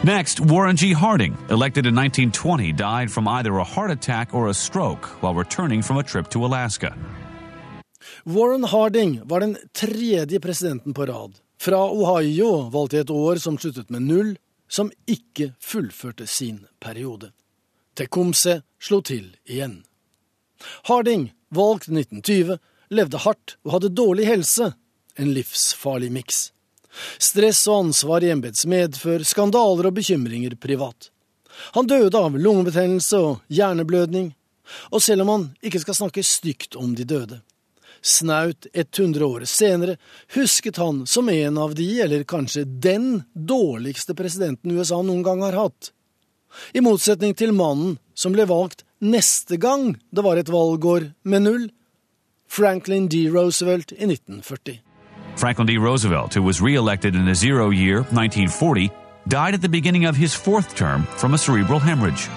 Next, Warren G. Harding, elected in 1920, died from either a heart attack or a stroke while returning from a trip to Alaska. Warren Harding var den tredje presidenten på rad, fra Ohio, valgt i et år som sluttet med null, som ikke fullførte sin periode. Tecumse slo til igjen. Harding, valgt 1920, levde hardt og hadde dårlig helse, en livsfarlig miks. Stress og ansvar i embets medfør, skandaler og bekymringer privat. Han døde av lungebetennelse og hjerneblødning, og selv om han ikke skal snakke stygt om de døde. Snaut 100 år senere husket han som en av de, eller kanskje den, dårligste presidenten USA noen gang har hatt. I motsetning til mannen som ble valgt neste gang det var et valgår med null, Franklin D. Roosevelt i 1940. Franklin D. Roosevelt, who was re-elected in a zero year, 1940, died at the beginning of his fourth term from a cerebral hemorrhage.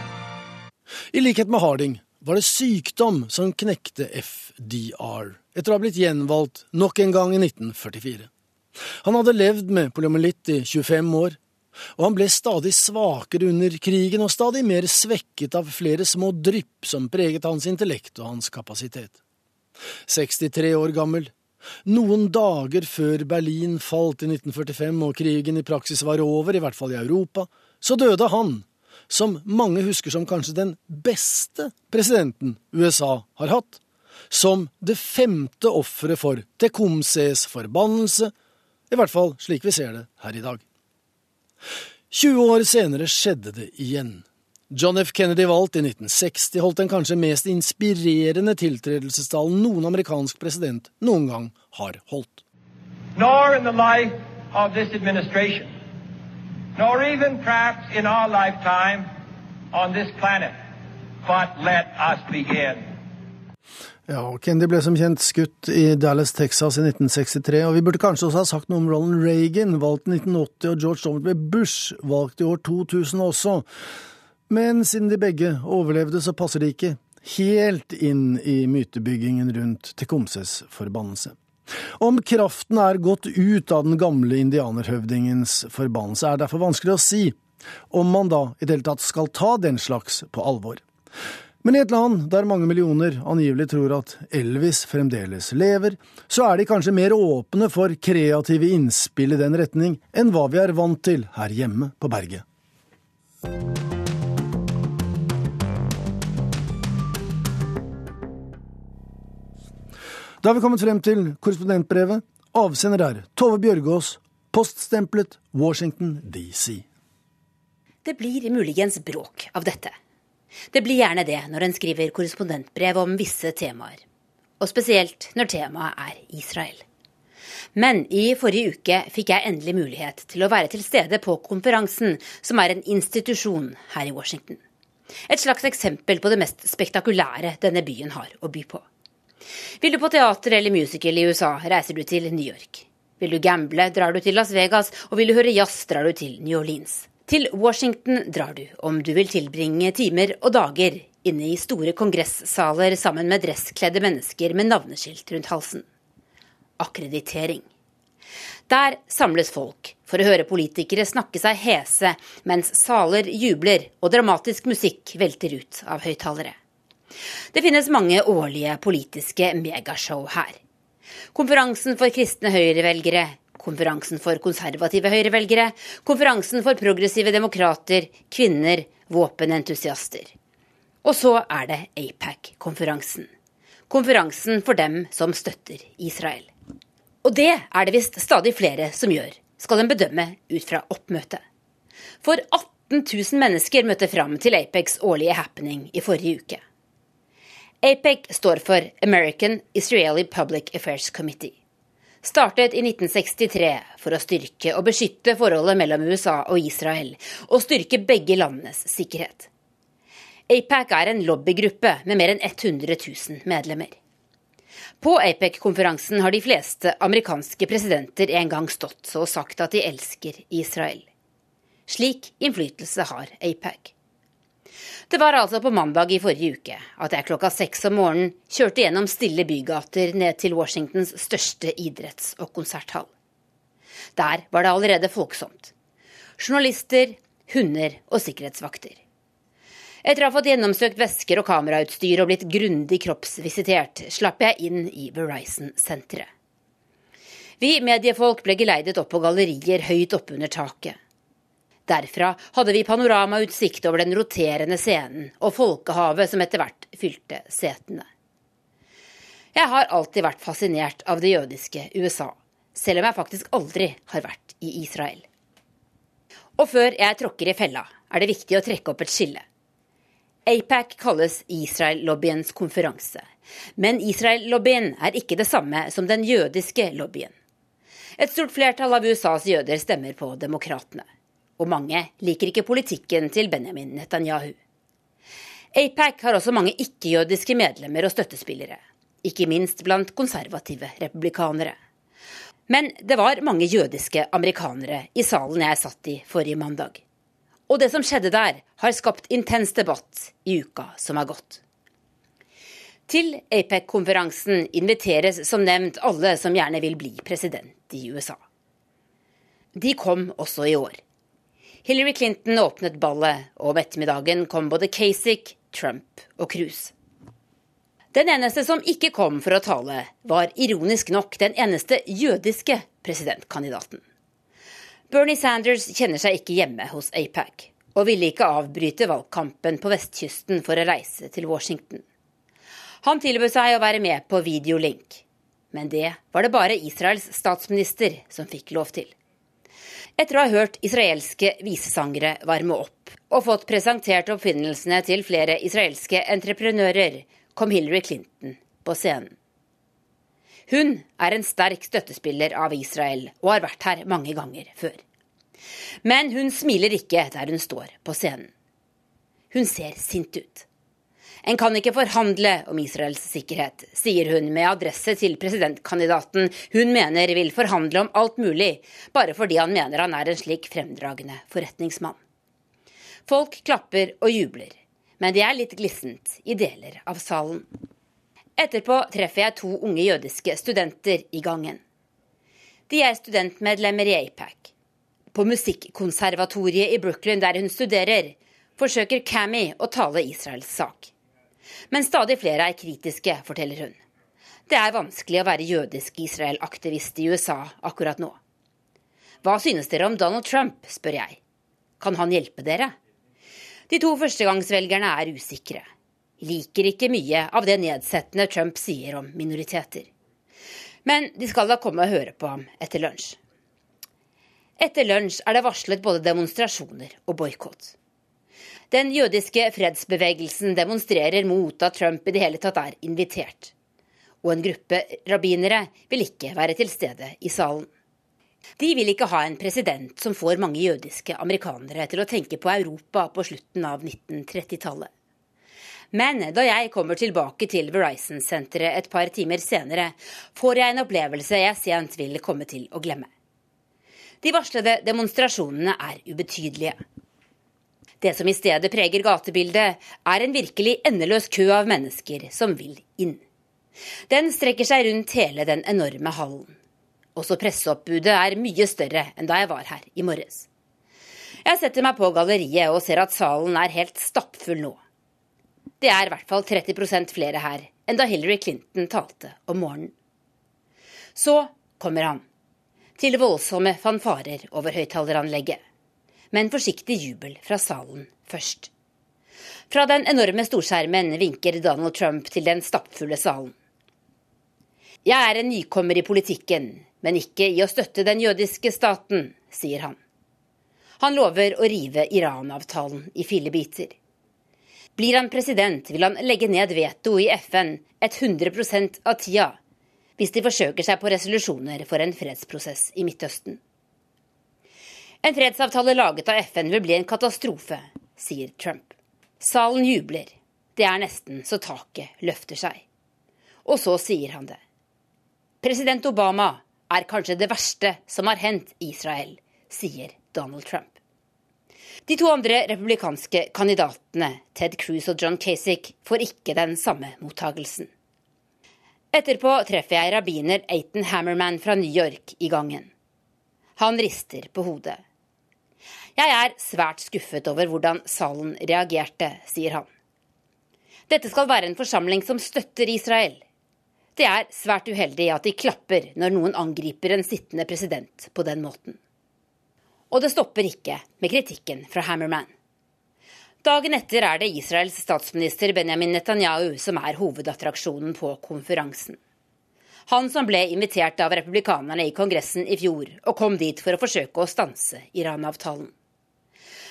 I likhet med Harding var det sykdom som knekte FDR, etter å ha blitt gjenvalgt nok en gang i 1944. Han hadde levd med poliomyelitt i 25 år, og han ble stadig svakere under krigen og stadig mer svekket av flere små drypp som preget hans intellekt og hans kapasitet. 63 år gammel. Noen dager før Berlin falt i 1945 og krigen i praksis var over, i hvert fall i Europa, så døde han, som mange husker som kanskje den beste presidenten USA har hatt, som det femte offeret for Tecumsehs forbannelse, i hvert fall slik vi ser det her i dag. 20 år senere skjedde det igjen. John F. Kennedy valgt i 1960 holdt den kanskje mest inspirerende tiltredelsestalen noen amerikansk president noen gang har holdt. Nor in the life of this administration, nor even perhaps in our lifetime on this planet. But let us begin. Ja, Kennedy ble som kjent skutt i Dallas, Texas i 1963, og vi burde kanskje også ha sagt noe om Ronald Reagan, valgt i 1980, og George W. Bush, valgt i år 2000 også. Men siden de begge overlevde, så passer de ikke helt inn i mytebyggingen rundt Tekomses forbannelse. Om kraften er gått ut av den gamle indianerhøvdingens forbannelse, er derfor vanskelig å si, om man da i det hele tatt skal ta den slags på alvor. Men i et land der mange millioner angivelig tror at Elvis fremdeles lever, så er de kanskje mer åpne for kreative innspill i den retning enn hva vi er vant til her hjemme på berget. Da har vi kommet frem til korrespondentbrevet. Avsender er Tove Bjørgaas, poststemplet Washington DC. Det blir muligens bråk av dette. Det blir gjerne det når en skriver korrespondentbrev om visse temaer. Og spesielt når temaet er Israel. Men i forrige uke fikk jeg endelig mulighet til å være til stede på konferansen, som er en institusjon her i Washington. Et slags eksempel på det mest spektakulære denne byen har å by på. Vil du på teater eller musical i USA, reiser du til New York. Vil du gamble, drar du til Las Vegas, og vil du høre jazz, drar du til New Orleans. Til Washington drar du om du vil tilbringe timer og dager inne i store kongressaler sammen med dresskledde mennesker med navneskilt rundt halsen. Akkreditering. Der samles folk for å høre politikere snakke seg hese, mens saler jubler og dramatisk musikk velter ut av høyttalere. Det finnes mange årlige politiske megashow her. Konferansen for kristne høyrevelgere, konferansen for konservative høyrevelgere, konferansen for progressive demokrater, kvinner, våpenentusiaster. Og så er det APAC-konferansen. Konferansen for dem som støtter Israel. Og det er det visst stadig flere som gjør, skal en bedømme ut fra oppmøtet. For 18 000 mennesker møtte fram til Apex årlige happening i forrige uke. APEC står for American Israeli Public Affairs Committee. Startet i 1963 for å styrke og beskytte forholdet mellom USA og Israel, og styrke begge landenes sikkerhet. APEC er en lobbygruppe med mer enn 100 000 medlemmer. På APEC-konferansen har de fleste amerikanske presidenter en gang stått og sagt at de elsker Israel. Slik innflytelse har APAC. Det var altså på mandag i forrige uke at jeg klokka seks om morgenen kjørte gjennom stille bygater ned til Washingtons største idretts- og konserthall. Der var det allerede folksomt. Journalister, hunder og sikkerhetsvakter. Etter å ha fått gjennomsøkt vesker og kamerautstyr og blitt grundig kroppsvisitert, slapp jeg inn i Verizon-senteret. Vi mediefolk ble geleidet opp på gallerier høyt oppunder taket. Derfra hadde vi panoramautsikt over den roterende scenen og folkehavet som etter hvert fylte setene. Jeg har alltid vært fascinert av det jødiske USA, selv om jeg faktisk aldri har vært i Israel. Og før jeg tråkker i fella, er det viktig å trekke opp et skille. APAC kalles Israel-lobbyens konferanse, men Israel-lobbyen er ikke det samme som den jødiske lobbyen. Et stort flertall av USAs jøder stemmer på demokratene og mange liker ikke politikken til Benjamin Netanyahu. APAC har også mange ikke-jødiske medlemmer og støttespillere, ikke minst blant konservative republikanere. Men det var mange jødiske amerikanere i salen jeg satt i forrige mandag. Og det som skjedde der, har skapt intens debatt i uka som har gått. Til APEC-konferansen inviteres som nevnt alle som gjerne vil bli president i USA. De kom også i år. Hillary Clinton åpnet ballet, og om ettermiddagen kom både Kasich, Trump og Cruz. Den eneste som ikke kom for å tale, var ironisk nok den eneste jødiske presidentkandidaten. Bernie Sanders kjenner seg ikke hjemme hos APAC, og ville ikke avbryte valgkampen på vestkysten for å reise til Washington. Han tilbød seg å være med på videolink, men det var det bare Israels statsminister som fikk lov til. Etter å ha hørt israelske visesangere varme opp og fått presentert oppfinnelsene til flere israelske entreprenører, kom Hillary Clinton på scenen. Hun er en sterk støttespiller av Israel og har vært her mange ganger før. Men hun smiler ikke der hun står på scenen. Hun ser sint ut. En kan ikke forhandle om Israels sikkerhet, sier hun med adresse til presidentkandidaten hun mener vil forhandle om alt mulig, bare fordi han mener han er en slik fremdragende forretningsmann. Folk klapper og jubler, men det er litt glissent i deler av salen. Etterpå treffer jeg to unge jødiske studenter i gangen. De er studentmedlemmer i APAC. På Musikkonservatoriet i Brooklyn, der hun studerer, forsøker Cammy å tale Israels sak. Men stadig flere er kritiske, forteller hun. Det er vanskelig å være jødisk Israel-aktivist i USA akkurat nå. Hva synes dere om Donald Trump, spør jeg. Kan han hjelpe dere? De to førstegangsvelgerne er usikre. Liker ikke mye av det nedsettende Trump sier om minoriteter. Men de skal da komme og høre på ham etter lunsj. Etter lunsj er det varslet både demonstrasjoner og boikott. Den jødiske fredsbevegelsen demonstrerer mot at Trump i det hele tatt er invitert. Og en gruppe rabbinere vil ikke være til stede i salen. De vil ikke ha en president som får mange jødiske amerikanere til å tenke på Europa på slutten av 1930-tallet. Men da jeg kommer tilbake til Verizon-senteret et par timer senere, får jeg en opplevelse jeg sent vil komme til å glemme. De varslede demonstrasjonene er ubetydelige. Det som i stedet preger gatebildet, er en virkelig endeløs kø av mennesker som vil inn. Den strekker seg rundt hele den enorme hallen. Også presseoppbudet er mye større enn da jeg var her i morges. Jeg setter meg på galleriet og ser at salen er helt stappfull nå. Det er i hvert fall 30% flere her enn da Hillary Clinton talte om morgenen. Så kommer han, til voldsomme fanfarer over høyttaleranlegget. Men forsiktig jubel fra salen først. Fra den enorme storskjermen vinker Donald Trump til den stappfulle salen. Jeg er en nykommer i politikken, men ikke i å støtte den jødiske staten, sier han. Han lover å rive Iran-avtalen i fillebiter. Blir han president, vil han legge ned veto i FN 100% av tida, hvis de forsøker seg på resolusjoner for en fredsprosess i Midtøsten. En fredsavtale laget av FN vil bli en katastrofe, sier Trump. Salen jubler. Det er nesten så taket løfter seg. Og så sier han det. President Obama er kanskje det verste som har hendt Israel, sier Donald Trump. De to andre republikanske kandidatene, Ted Cruz og John Kasich, får ikke den samme mottagelsen. Etterpå treffer jeg rabbiner Aiton Hammerman fra New York i gangen. Han rister på hodet. Jeg er svært skuffet over hvordan salen reagerte, sier han. Dette skal være en forsamling som støtter Israel. Det er svært uheldig at de klapper når noen angriper en sittende president på den måten. Og det stopper ikke med kritikken fra Hammerman. Dagen etter er det Israels statsminister Benjamin Netanyahu som er hovedattraksjonen på konferansen. Han som ble invitert av republikanerne i Kongressen i fjor, og kom dit for å forsøke å stanse Iran-avtalen.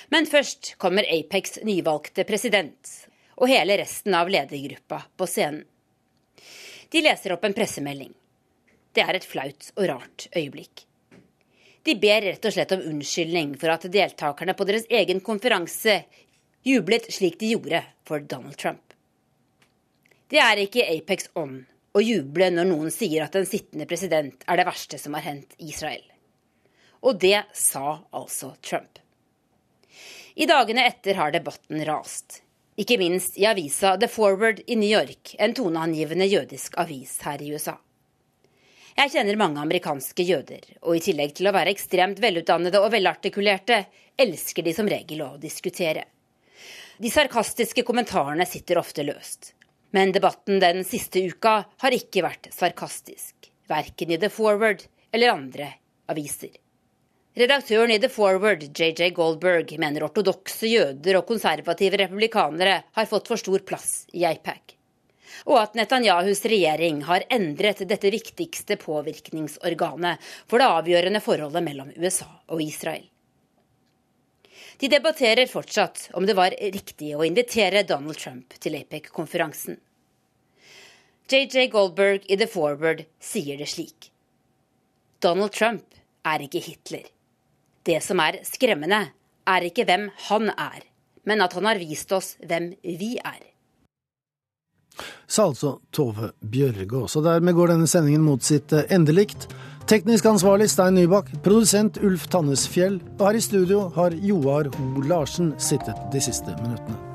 Men først kommer Apex nyvalgte president og hele resten av ledergruppa på scenen. De leser opp en pressemelding. Det er et flaut og rart øyeblikk. De ber rett og slett om unnskyldning for at deltakerne på deres egen konferanse jublet slik de gjorde for Donald Trump. Det er ikke Apex ånd å juble når noen sier at en sittende president er det verste som har hendt Israel. Og det sa altså Trump. I dagene etter har debatten rast. Ikke minst i avisa The Forward i New York, en toneangivende jødisk avis her i USA. Jeg kjenner mange amerikanske jøder, og i tillegg til å være ekstremt velutdannede og velartikulerte, elsker de som regel å diskutere. De sarkastiske kommentarene sitter ofte løst. Men debatten den siste uka har ikke vært sarkastisk, verken i The Forward eller andre aviser. Redaktøren i The Forward, JJ Goldberg, mener ortodokse jøder og konservative republikanere har fått for stor plass i AIPAC. Og at Netanyahus regjering har endret dette viktigste påvirkningsorganet for det avgjørende forholdet mellom USA og Israel. De debatterer fortsatt om det var riktig å invitere Donald Trump til APEC-konferansen. JJ Goldberg i The Forward sier det slik. Donald Trump er ikke Hitler. Det som er skremmende, er ikke hvem han er, men at han har vist oss hvem vi er. Sa altså Tove Bjørgaas. Og dermed går denne sendingen mot sitt endelikt. Teknisk ansvarlig Stein Nybakk, produsent Ulf Tannesfjell, og her i studio har Joar Ho Larsen sittet de siste minuttene.